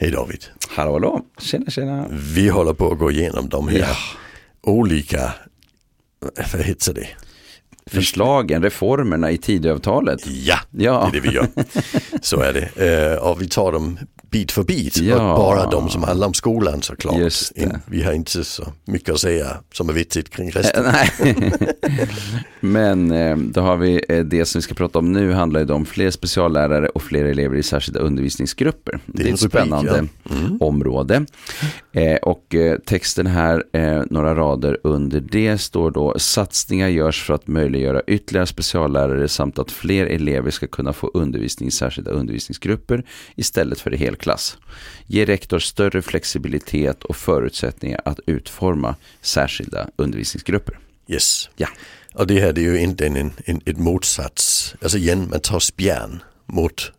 Hej David. Hallå hallå, tjena tjena. Vi håller på att gå igenom de här Ja. olika, vad heter det? Förslagen, reformerna i Tidöavtalet. Ja, Ja. det är det vi gör. Så är det. Eh, och vi tar dem bit för bit. Ja. Och bara de som handlar om skolan såklart. Just det. Vi har inte så mycket att säga som är viktigt kring resten. Eh, Nej. Men eh, då har vi eh, det som vi ska prata om nu handlar ju om fler speciallärare och fler elever i särskilda undervisningsgrupper. Det är, en ett rubrik, spännande ja. Mm. område. Och texten här, några rader under det står då satsningar görs för att möjliggöra ytterligare speciallärare samt att fler elever ska kunna få undervisning i särskilda undervisningsgrupper istället för i helklass. Ge rektor större flexibilitet och förutsättningar att utforma särskilda undervisningsgrupper. Yes. Ja. Och det här är ju inte en, en, en, ett motsats. Alltså igen, man tar spjärn mot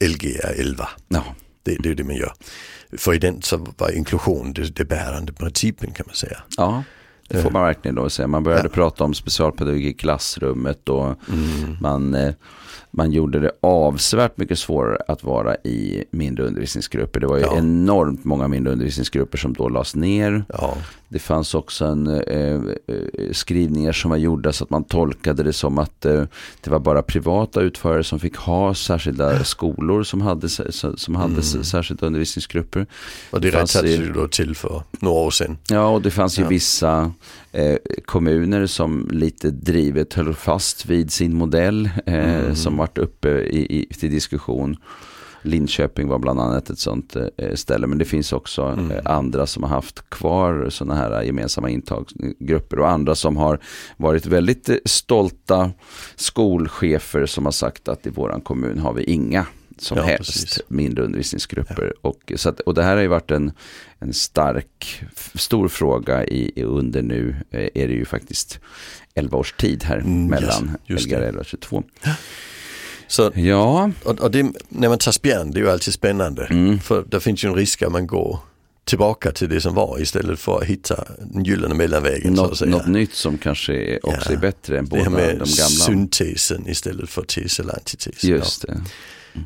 Lgr 11. Ja, Det, det är det man gör. För i den så var inklusion det, det bärande principen kan man säga. ja. Det får man verkligen då säga. Man började Ja. prata om specialpedagogik i klassrummet och man, eh, man gjorde det avsevärt mycket svårare att vara i mindre undervisningsgrupper. Det var ju Ja. enormt många mindre undervisningsgrupper som då lades ner. Ja, Det fanns också en, eh, eh, skrivningar som var gjorda så att man tolkade det som att eh, det var bara privata utförare som fick ha särskilda skolor som hade, som hade s- särskilda undervisningsgrupper. och det fanns rättades ju- då till för några år sedan. Ja, och det fanns ju vissa eh, kommuner som lite drivet höll fast vid sin modell eh, som varit uppe i, i, till diskussion. Linköping var bland annat ett sånt eh, ställe, men det finns också eh, andra som har haft kvar sådana här gemensamma intagsgrupper och andra som har varit väldigt eh, stolta skolchefer som har sagt att i våran kommun har vi inga som Ja, helst precis. mindre undervisningsgrupper. Och, så att, och det här har ju varit en, en stark, stor fråga i, under nu eh, är det ju faktiskt 11 års tid här Mm, mellan yes, Lgr det. 11 och 22. Så, Ja, och, och det, när man tar spjärn, det är ju alltid spännande. Mm. För det finns ju en risk att man går tillbaka till det som var istället för att hitta den gyllene mellanvägen. så något, säga. något nytt som kanske också Ja, är bättre än det båda här de med gamla. syntesen istället för tes eller antites. Just det. Ja,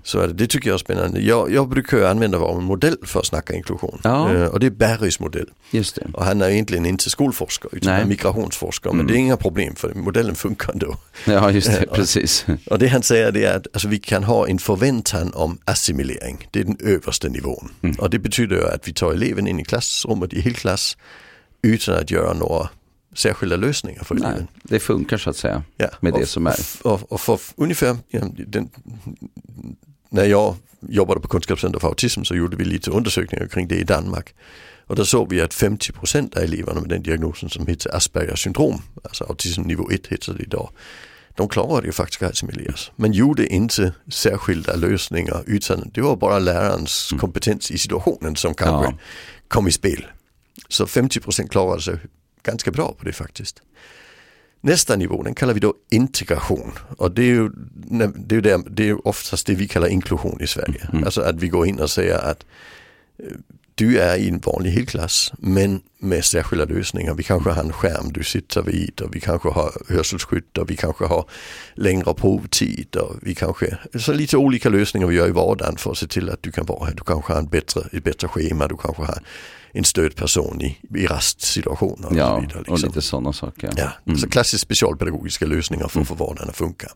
så är det. det tycker jag är spännande. Jag, jag brukar använda vår modell för att snacka inklusion. Ja. Eh, och det är Barrys modell. Just det. Och han är egentligen inte skolforskare utan Nej. migrationsforskare. Men Mm. det är inga problem för modellen funkar ändå. Ja, just det, precis. Och det han säger det är att alltså, vi kan ha en förväntan om assimilering. Det är den översta nivån. Mm. Och det betyder att vi tar eleven in i klassrummet i helklass utan att göra några särskilda lösningar för Nej, det funkar så att säga. Ja, med och, det som är. Och, och för ungefär, ja, den, när jag jobbade på Kunskapscenter för autism så gjorde vi lite undersökningar kring det i Danmark. Och där såg vi att 50% av eleverna med den diagnosen som heter Aspergers syndrom, alltså autism nivå 1 heter det idag, de klarade ju faktiskt att assimileras. Men gjorde inte särskilda lösningar utan det var bara lärarens kompetens i situationen som kanske Ja. kom i spel. Så 50% klarade sig ganska bra på det faktiskt. Nästa nivå, den kallar vi då integration. Och det är ju, det är där, det är oftast det vi kallar inklusion i Sverige. Alltså att vi går in och säger att eh, du är i en vanlig helklass men med särskilda lösningar. Vi kanske har en skärm du sitter vid och vi kanske har hörselskydd och vi kanske har längre provtid och vi kanske, så lite olika lösningar vi gör i vardagen för att se till att du kan vara här. Du kanske har en bättre, ett bättre schema, du kanske har en stödperson i, i rastsituationer och så Ja, vidare. och liksom. lite sådana saker. Ja, alltså klassiskt specialpedagogiska lösningar för att få vardagen att funka.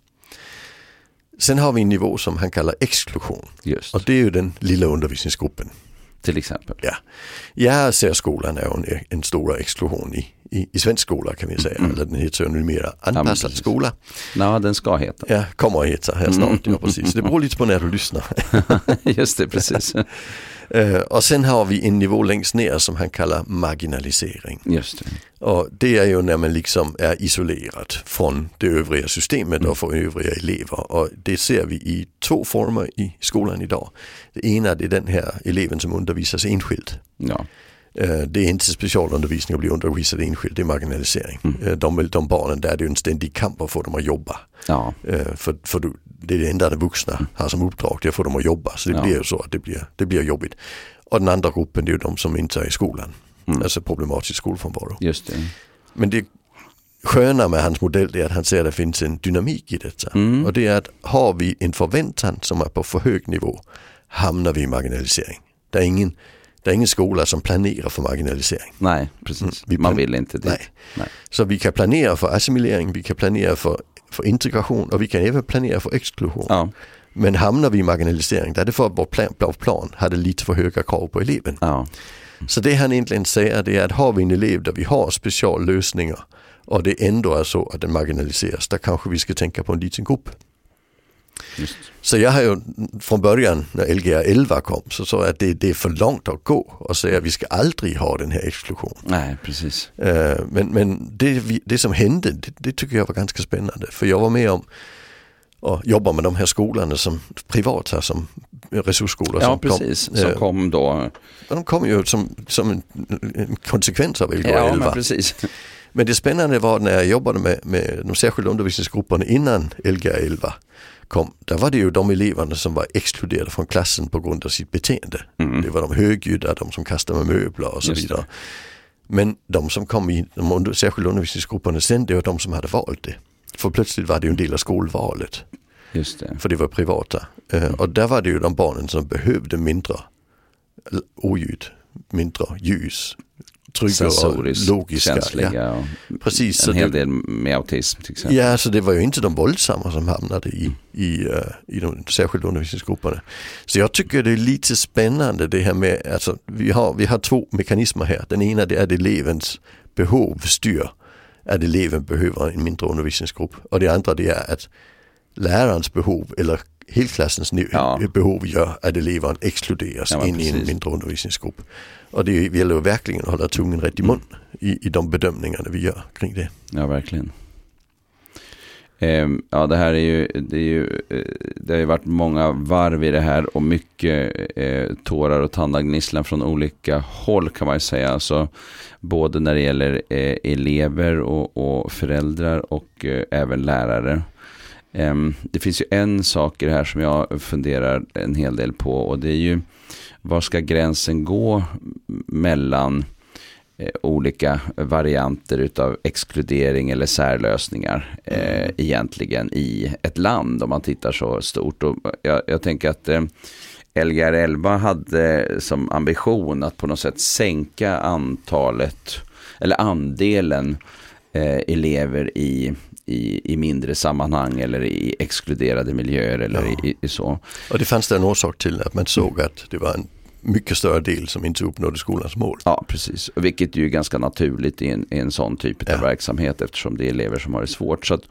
Sen har vi en nivå som han kallar exklusion Just, och det är ju den lilla undervisningsgruppen. till exempel. Ja. Jag ser skolan är en, en stor exklusion i, i, i svensk skola kan vi säga. Eller den heter ju numera anpassad precis. skola. Ja, den ska heta. Ja, kommer att heta här snart. Ja, precis. Det beror lite på när du lyssnar. Just det, precis. Eh, och sen har vi en nivå längst ner som han kallar marginalisering. Just det. Och det är ju när man liksom är isolerad från det övriga systemet och från övriga elever. Och det ser vi i två former i skolan idag. Det ena det är den här eleven som undervisas enskilt. Ja, Eh, Det är inte specialundervisning att bli undervisad enskilt, det är marginalisering. Eh, De, de barnen där det är en ständig kamp att få dem att jobba. ja, För, för du- det är det enda de vuxna har som uppdrag, det är att få dem att jobba. Så det Ja. blir ju så att det blir, det blir jobbigt. Och den andra gruppen det är ju de som inte är i skolan. Alltså problematisk skolfrånvaro. just det. Men det sköna med hans modell är att han säger att det finns en dynamik i detta. Mm. Och det är att har vi en förväntan som är på för hög nivå hamnar vi i marginalisering. Det är ingen, det är ingen skola som planerar för marginalisering. Nej, precis. Mm, vi Man vill inte dit. Nej. Nej. Så vi kan planera för assimilering, vi kan planera för, för integration och vi kan även planera för exklusion. Ja, Men hamnar vi i marginalisering, där är det för att vår plan, plan hade lite för höga krav på eleven. ja, Så det han egentligen säger det är att har vi en elev där vi har speciallösningar och det ändå är så att den marginaliseras, där kanske vi ska tänka på en liten grupp. Just. Så jag har ju från början när Lgr 11 kom så sa jag att det, det är för långt att gå och säga att vi ska aldrig ha den här exklusionen. Nej, precis. Eh, Men, men det, det som hände, det, det tycker jag var ganska spännande. För jag var med om att jobba med de här skolorna som privat här som resursskolor. Ja, som precis. Kom, Som eh, kom då. de kom ju som, som en, en konsekvens av Lgr Ja, 11. men precis. Men det spännande var när jag jobbade med, med de särskilda undervisningsgrupperna innan Lgr 11 kom. Där var det ju de eleverna som var exkluderade från klassen på grund av sitt beteende. Mm. Det var de högljudda, de som kastade med möbler och så Just det. vidare. Men de som kom i de under, särskilda undervisningsgrupperna sen, det var de som hade valt det. För plötsligt var det ju en del av skolvalet, Just det. för det var privata. Eh, Och där var det ju de barnen som behövde mindre oljud, mindre ljus, tryggare och logiska. Känsliga och precis. En hel det, del med autism till exempel. Ja, så det var ju inte de våldsamma som hamnade i, i, uh, i de särskilda undervisningsgrupperna. Så jag tycker det är lite spännande det här med, alltså vi har, vi har två mekanismer här. Den ena det är att elevens behov styr att eleven behöver en mindre undervisningsgrupp. Och det andra det är att lärarens behov eller helklassens Ja. behov gör att eleven exkluderas Ja, in i en mindre undervisningsgrupp. Och det gäller ju verkligen att hålla tungan rätt i mun i, i de bedömningarna vi gör kring det. Ja, verkligen. Ehm, ja, det här är ju, det är ju, eh, det har ju varit många varv i det här och mycket eh, tårar och tandagnisslan från olika håll kan man ju säga. Alltså, både när det gäller eh, elever och, och föräldrar och eh, även lärare. Ehm, det finns ju en sak i det här som jag funderar en hel del på och det är ju var ska gränsen gå mellan eh, olika varianter utav exkludering eller särlösningar eh, egentligen i ett land om man tittar så stort. Och jag, jag tänker att eh, Lgr 11 hade som ambition att på något sätt sänka antalet eller andelen eh, elever i, i, i mindre sammanhang eller i exkluderade miljöer eller Ja. i, i så. Och det fanns det en orsak till att man såg att det var en mycket större del som inte uppnådde skolans mål. Ja, precis. Vilket ju är ganska naturligt i en, i en sån typ av Ja. verksamhet eftersom det är elever som har det svårt. Så, att,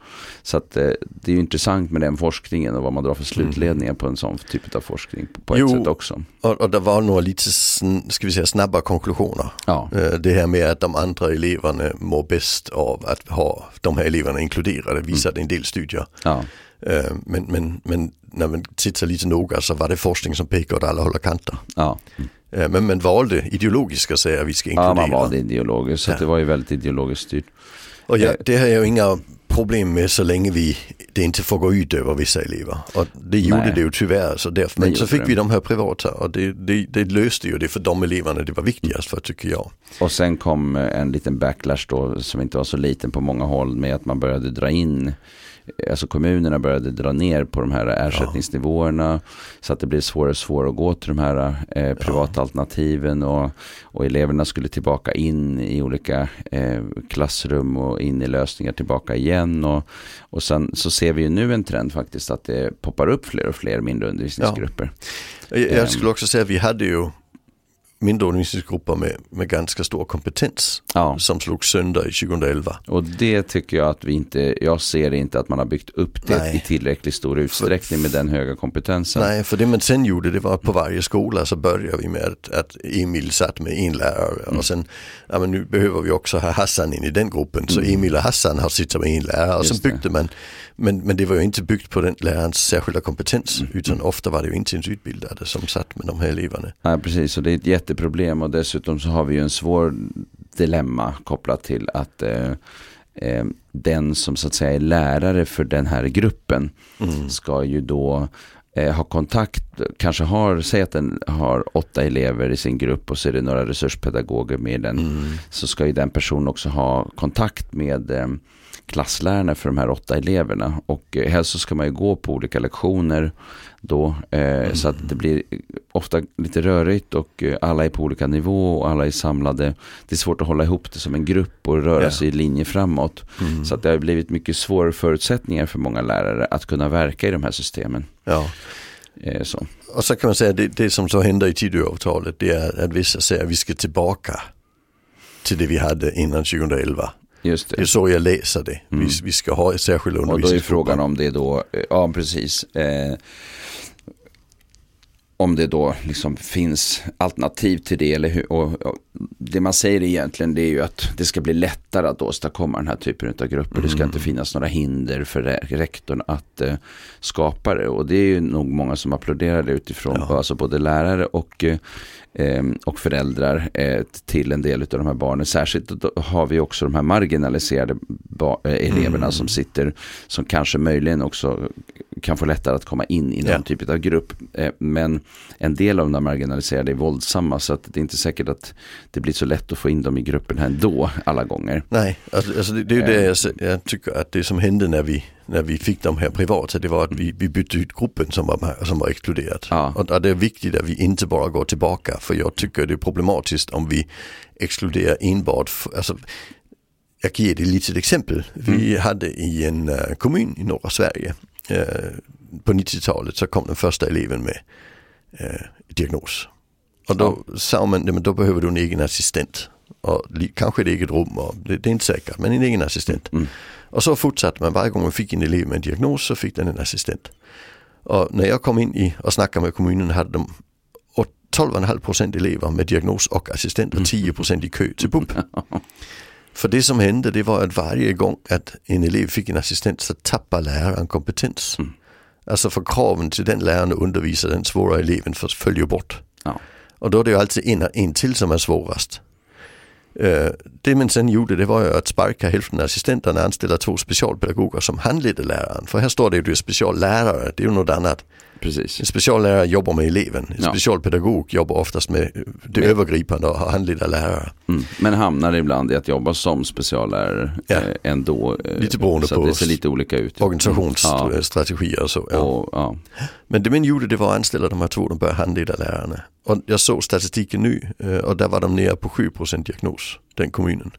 så att, eh, det är intressant med den forskningen och vad man drar för slutledningar på en sån typ av forskning på, ett Jo. sätt också. Och, och det var några lite ska vi säga, snabba konklusioner. Ja, Eh, Det här med att de andra eleverna mår bäst av att ha de här eleverna inkluderade visade en del studier. ja, Men, men, men när man tittar lite noga så var det forskning som pekade åt alla håll och kanter. ja. Eh, Men man valde ideologiskt att säga att vi ska inkludera. ja man valde ideologiskt. Så Ja. det var ju väldigt ideologiskt styrt. Och jag, Eh. det har jag inga problem med så länge vi, det inte får gå ut över vissa elever. Och det gjorde Nej. det ju tyvärr. Så därför, men så fick det. vi de här privata och det, det, det löste ju det för de eleverna det var viktigast för tycker jag. Och sen kom en liten backlash då som inte var så liten på många håll med att man började dra in Alltså kommunerna började dra ner på de här ersättningsnivåerna så att det blev svårare och svårare att gå till de här eh, privata alternativen och, och eleverna skulle tillbaka in i olika eh, klassrum och in i lösningar tillbaka igen och, och sen så ser vi ju nu en trend faktiskt att det poppar upp fler och fler mindre undervisningsgrupper. Jag, Ehm. jag skulle också säga att vi hade ju mindre undervisningsgrupper med, med ganska stor kompetens Ja. som slog sönder i 2011. Och det tycker jag att vi inte, jag ser inte att man har byggt upp det Nej. i tillräckligt stor utsträckning med den höga kompetensen. Nej, för det man sen gjorde det var att på varje skola så började vi med att, att Emil satt med en lärare Mm. och sen, ja men nu behöver vi också ha Hassan in i den gruppen. Så Emil och Hassan har suttit med en lärare och Mm. Just sen byggde man, men, men det var ju inte byggt på den lärarens särskilda kompetens Mm. utan ofta var det ju inte ens utbildade som satt med de här eleverna. Nej, precis. Och det är ett jätteproblem och dessutom så har vi ju en svår dilemma kopplat till att eh, eh, den som så att säga är lärare för den här gruppen Mm. ska ju då eh, ha kontakt kanske har, säg att den har åtta elever i sin grupp och så är det några resurspedagoger med den. Mm. Så ska ju den personen också ha kontakt med eh, klasslärarna för de här åtta eleverna. Och eh, helst så ska man ju gå på olika lektioner då. Eh, mm. Så att det blir ofta lite rörigt och eh, alla är på olika nivå och alla är samlade. Det är svårt att hålla ihop det som en grupp och röra yeah. sig i linje framåt. Mm. Så att det har blivit mycket svårare förutsättningar för många lärare att kunna verka i de här systemen. Ja. Eh, så. Och så kan man säga det, det som så händer i Tidöavtalet det är att vissa säger att vi ska tillbaka till det vi hade innan 2011. Just det. det är så jag läser det. Mm. Vi, vi ska ha särskilda undervisningsgrupper. Och då är frågan om det då, eh, ja precis. Eh, om det då liksom finns alternativ till det. Eller hur, och, och, det man säger egentligen det är ju att det ska bli lättare att åstadkomma den här typen av grupper. Mm. Det ska inte finnas några hinder för rektorn att eh, skapa det. Och det är ju nog många som applåderar det utifrån, ja. alltså både lärare och eh, Ehm, och föräldrar eh, till en del av de här barnen. Särskilt har vi också de här marginaliserade eh, eleverna mm. som sitter, som kanske möjligen också kan få lättare att komma in i någon ja. typ av grupp. Eh, men en del av de marginaliserade är våldsamma så att det är inte säkert att det blir så lätt att få in dem i gruppen här ändå alla gånger. Nej, alltså, alltså det, det, är ju det jag, jag, tycker att det som hände när vi, när vi fick de här privata, det var att vi, vi bytte ut gruppen som var, som var exkluderad. Ja. Och, och det är viktigt att vi inte bara går tillbaka för jag tycker det är problematiskt om vi exkluderar enbart, alltså, jag kan ge dig ett litet exempel. Vi mm. hade i en uh, kommun i norra Sverige uh, på 90-talet så kom den första eleven med uh, diagnos. Och då ja. sa man, men då behöver du en egen assistent. Och kanske ett eget rum, och det, det är inte säkert, men en egen assistent. Mm. Och så fortsatte man, varje gång man fick en elev med en diagnos så fick den en assistent. Och när jag kom in i och snackade med kommunen hade de 12,5 procent elever med diagnos och assistent och 10 procent i kö till BUP. För det som hände det var att varje gång att en elev fick en assistent så tappade läraren kompetens. Mm. Alltså för kraven till den läraren att undervisa den svåra eleven följer bort. Ja. Och då är det ju alltid en, en till som är svårast. Uh, det man sen gjorde det var ju att sparka hälften av assistenterna och anställa två specialpedagoger som handledde läraren. För här står det ju speciallärare, det är ju något annat. Precis. En speciallärare jobbar med eleven, en ja. specialpedagog jobbar oftast med det med. övergripande och handleder lärare. Mm. Men hamnar ibland i att jobba som speciallärare ja. eh, ändå. Eh, lite beroende på det ser lite olika ut. Organisationsstrategier och så. Ja. Och, ja. Men det man gjorde det var att anställa de här två, de började handleda lärarna. Och jag såg statistiken nu eh, och där var de nere på 7% diagnos, den kommunen.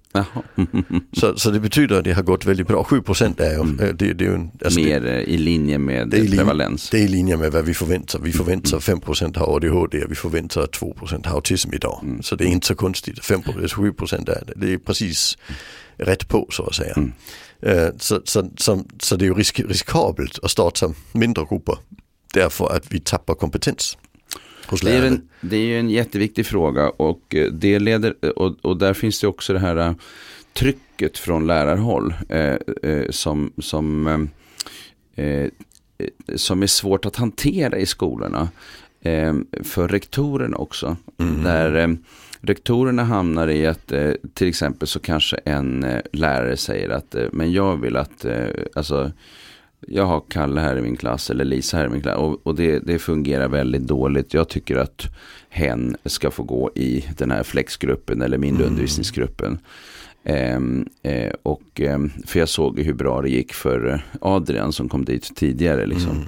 så, så det betyder att det har gått väldigt bra. 7% är ju, mm. det, det är en, alltså Mer det, i linje med det är prevalens. Det är i linje med vad vi förväntar. Vi förväntar mm. 5% har ADHD och vi förväntar att 2% har autism idag. Mm. Så det är inte så konstigt. 5, 7% är det. Det är precis rätt på så att säga. Mm. Så, så, så, så, det är ju risk, riskabelt att starta mindre grupper därför att vi tappar kompetens. Det är, en, det är ju en jätteviktig fråga och, eh, det leder, och, och där finns det också det här eh, trycket från lärarhåll eh, eh, som, som, eh, som är svårt att hantera i skolorna. Eh, för rektorerna också. Mm. Där rektorerna hamnar i att till exempel så kanske en lärare säger att men jag vill att, alltså jag har Kalle här i min klass eller Lisa här i min klass och, och det, det, fungerar väldigt dåligt. Jag tycker att hen ska få gå i den här flexgruppen eller mindre mm. undervisningsgruppen. Ehm, eh, och, eh, för jag såg hur bra det gick för Adrian som kom dit tidigare. Liksom. Mm.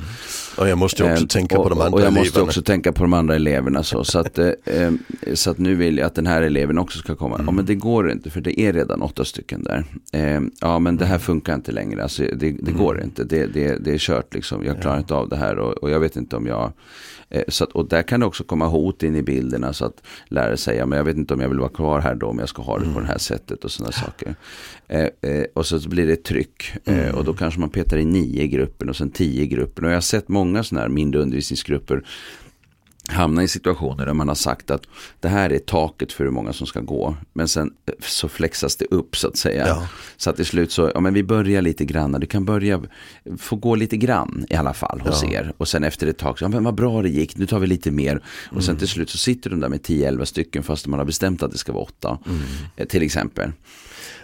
Och jag måste också eh, tänka på de andra eleverna. Och jag eleverna. måste också tänka på de andra eleverna. Så, så, att, eh, ehm, så att nu vill jag att den här eleven också ska komma. Mm. Ja men det går inte för det är redan åtta stycken där. Ehm, ja men det här mm. funkar inte längre. Alltså, det, det mm. går inte. Det, det, det är kört liksom. Jag klarar ja. inte av det här och, och jag vet inte om jag Eh, så att, och där kan det också komma hot in i bilderna så att lärare säger, men jag vet inte om jag vill vara kvar här då om jag ska ha det på mm. det här sättet och sådana saker. Eh, eh, och så blir det tryck eh, mm. och då kanske man petar i nio i gruppen och sen tio i gruppen. Och jag har sett många sådana här mindre undervisningsgrupper hamna i situationer där man har sagt att det här är taket för hur många som ska gå. Men sen eh, så flexas det upp så att säga. Ja. Så att till slut så, ja men vi börjar lite grann, du kan börja, få gå lite grann i alla fall hos ja. er. Och sen efter ett tag, så, ja men vad bra det gick, nu tar vi lite mer. Och mm. sen till slut så sitter de där med 10-11 stycken fast man har bestämt att det ska vara 8. Mm. Eh, till exempel.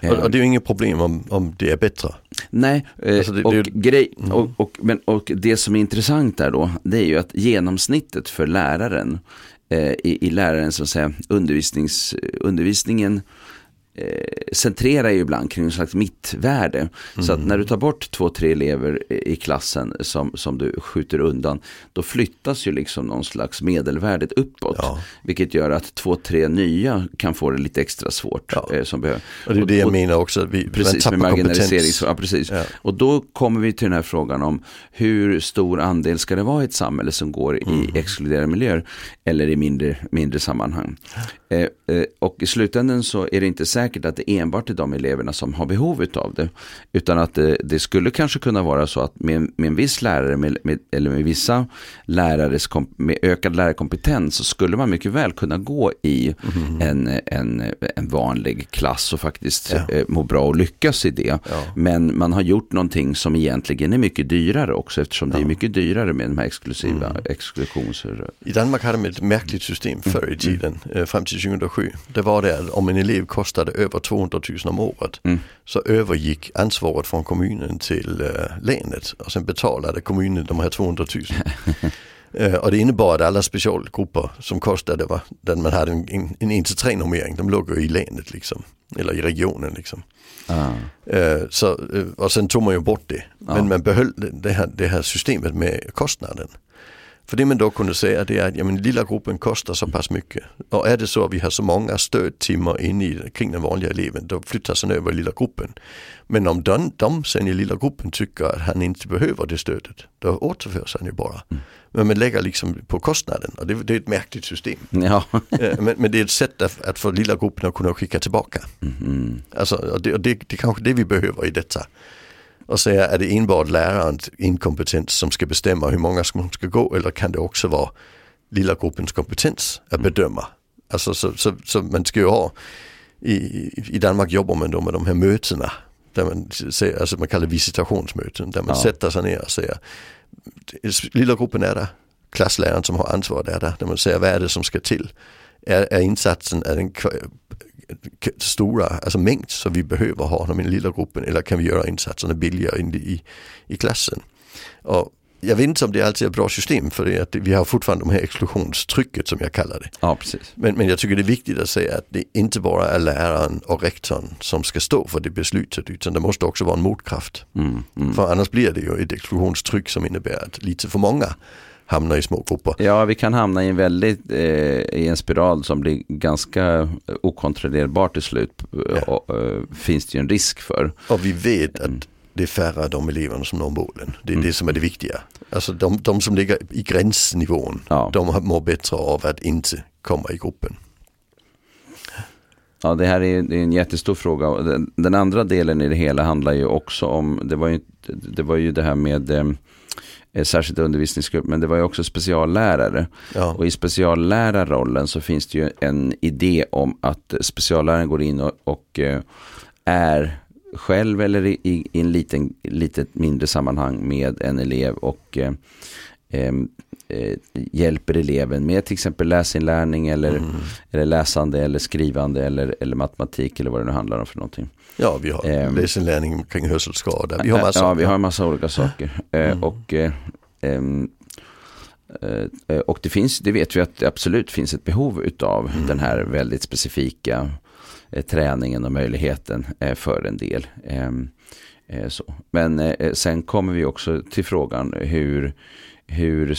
Och, och, det är ju inget problem om, om det är bättre. Nej, eh, Alltså det- och, det- grej, Mm. och, och, men, och det som är intressant där då, det är ju att genomsnittet för läraren eh, i, i lärarens så att säga, undervisnings, undervisningen eh, centrerar ju ibland kring en slags mittvärde. Så att när du tar bort två, tre elever i klassen som, som du skjuter undan, då flyttas ju liksom någon slags medelvärdet uppåt. Ja. Vilket gör att två, tre nya kan få det lite extra svårt. Ja. Eh, som behöver. Och det är det jag menar också, vi man Precis, med tappar marginalisering. kompetens. Ja, precis. Ja. Och då kommer vi till den här frågan om hur stor andel ska det vara i ett samhälle som går Mm. i exkluderade miljöer eller i mindre, mindre sammanhang. Eh, eh, och i slutändan så är det inte säkert att det enbart är de eleverna som har behov av det. Utan att det, det skulle kanske kunna vara så att med, med en viss lärare med, med, eller med vissa lärares med ökad lärarkompetens så skulle man mycket väl kunna gå i en, en, en vanlig klass och faktiskt Ja. eh, må bra och lyckas i det. Ja. Men man har gjort någonting som egentligen är mycket dyrare också eftersom det är mycket dyrare med de här exklusiva Mm. exklusions... I Danmark hade de ett märkligt system förr i tiden, eh, fram till 2007. Det var det att om en elev kostade över 200 000 om året Mm. så övergick ansvaret från kommunen till eh, länet och sen betalade kommunen de här 200 000. Eh, och det innebar att alla specialgrupper som kostade, var, där man hade en, en, en 1-3 normering, de låg i länet liksom. Eller i regionen liksom. Ah. Eh, så, och sen tog man ju bort det. Ja. Men man behöll det- det här, det här systemet med kostnaden. För det man då kunde säga det är att ja, men, lilla gruppen kostar så pass mycket. Och är det så att vi har så många stödtimmar inne i, kring den vanliga eleven då flyttas han över i lilla gruppen. Men om de, de sen i lilla gruppen tycker att han inte behöver det stödet då återförs han ju bara. Men man lägger liksom på kostnaden och det, det är ett märkligt system. Ja. Eh, men, men det är ett sätt att, att få lilla gruppen att kunna skicka tillbaka. Mhm. Alltså, och det, och det, det är kanske det vi behöver i detta. Och säga, är det enbart lärarens inkompetens som ska bestämma hur många som ska gå eller kan det också vara lilla gruppens kompetens att bedöma? Alltså så, så, så man ska ju ha, i, i Danmark jobbar man då med de här mötena, där man, säger, alltså man kallar det visitationsmöten, där man Ja. sätter sig ner och säger, lilla gruppen är där, klassläraren som har ansvaret är där, där man säger vad är det som ska till? Är, är insatsen, är den stora alltså mängd som vi behöver ha dem i den lilla gruppen eller kan vi göra insatserna billigare in i, i klassen? Och jag vet inte om det alltid är ett bra system för det att vi har fortfarande de här exklusionstrycket som jag kallar det. ja, precis. Men, men jag tycker det är viktigt att säga att det inte bara är läraren och rektorn som ska stå för det beslutet utan det måste också vara en motkraft. Mm, mm. För annars blir det ju ett exklusionstryck som innebär att lite för många hamnar i små grupper. Ja, vi kan hamna i en väldigt, eh, i en spiral som blir ganska okontrollerbar till slut. Ja. Och, eh, finns det ju en risk för. Och vi vet Mm. att det är färre av de eleverna som når målen. Det är det som är det viktiga. Alltså de, de som ligger i gränsnivån, Ja. de mår bättre av att inte komma i gruppen. Ja, det här är, det är en jättestor fråga. Den, den andra delen i det hela handlar ju också om, det var ju, det, var ju det här med eh, särskilt undervisningsgrupp, men det var ju också speciallärare. Ja, Och i speciallärarrollen så finns det ju en idé om att specialläraren går in och, och eh, är själv eller i, i, i en liten, litet mindre sammanhang med en elev och eh, em, eh, hjälper eleven med till exempel läsinlärning eller, Mm. eller läsande eller skrivande eller, eller matematik eller vad det nu handlar om för någonting. ja vi har Ehm. läsinlärning kring hörselskada. Vi har massa. Ja, vi har en massa olika saker. Eh, Mm. Och, eh, ehm, eh, och det finns, det vet vi att det absolut finns ett behov utav Mm. den här väldigt specifika eh, träningen och möjligheten eh, för en del. Ehm, eh, så. Men eh, sen kommer vi också till frågan hur, hur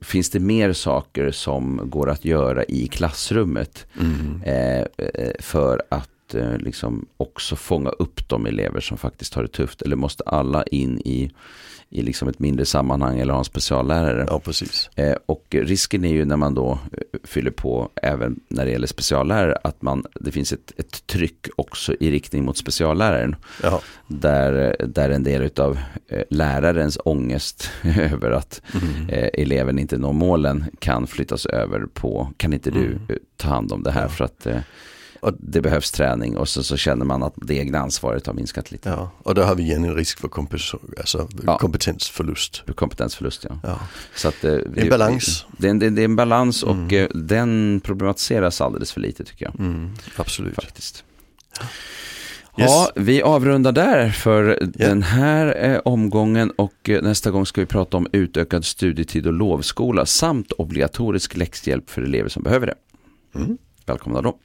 finns det mer saker som går att göra i klassrummet Mm. eh, eh, för att eh, liksom också fånga upp de elever som faktiskt har det tufft. Eller måste alla in i, i liksom ett mindre sammanhang eller ha en speciallärare? Ja, precis. Eh, och risken är ju när man då eh, fyller på även när det gäller speciallärare att man, det finns ett, ett tryck också i riktning mot specialläraren. Ja. Där, där en del av eh, lärarens ångest över att Mm. eh, eleven inte når målen kan flyttas över på, kan inte du Mm. eh, ta hand om det här Ja. för att Och- det behövs träning och så, så känner man att det egna ansvaret har minskat lite. Ja, och då har vi igen en risk för kompens alltså Ja. kompetensförlust. Kompetensförlust ja. Ja. Så att, eh, balans. Det, är en- det, det är en balans och Mm. eh, den problematiseras alldeles för lite tycker jag. Mm, absolut. Faktiskt. Ja, vi avrundar där för den här eh, omgången och eh, nästa gång ska vi prata om utökad studietid och lovskola samt obligatorisk läxhjälp för elever som behöver det. Mm. Välkomna då.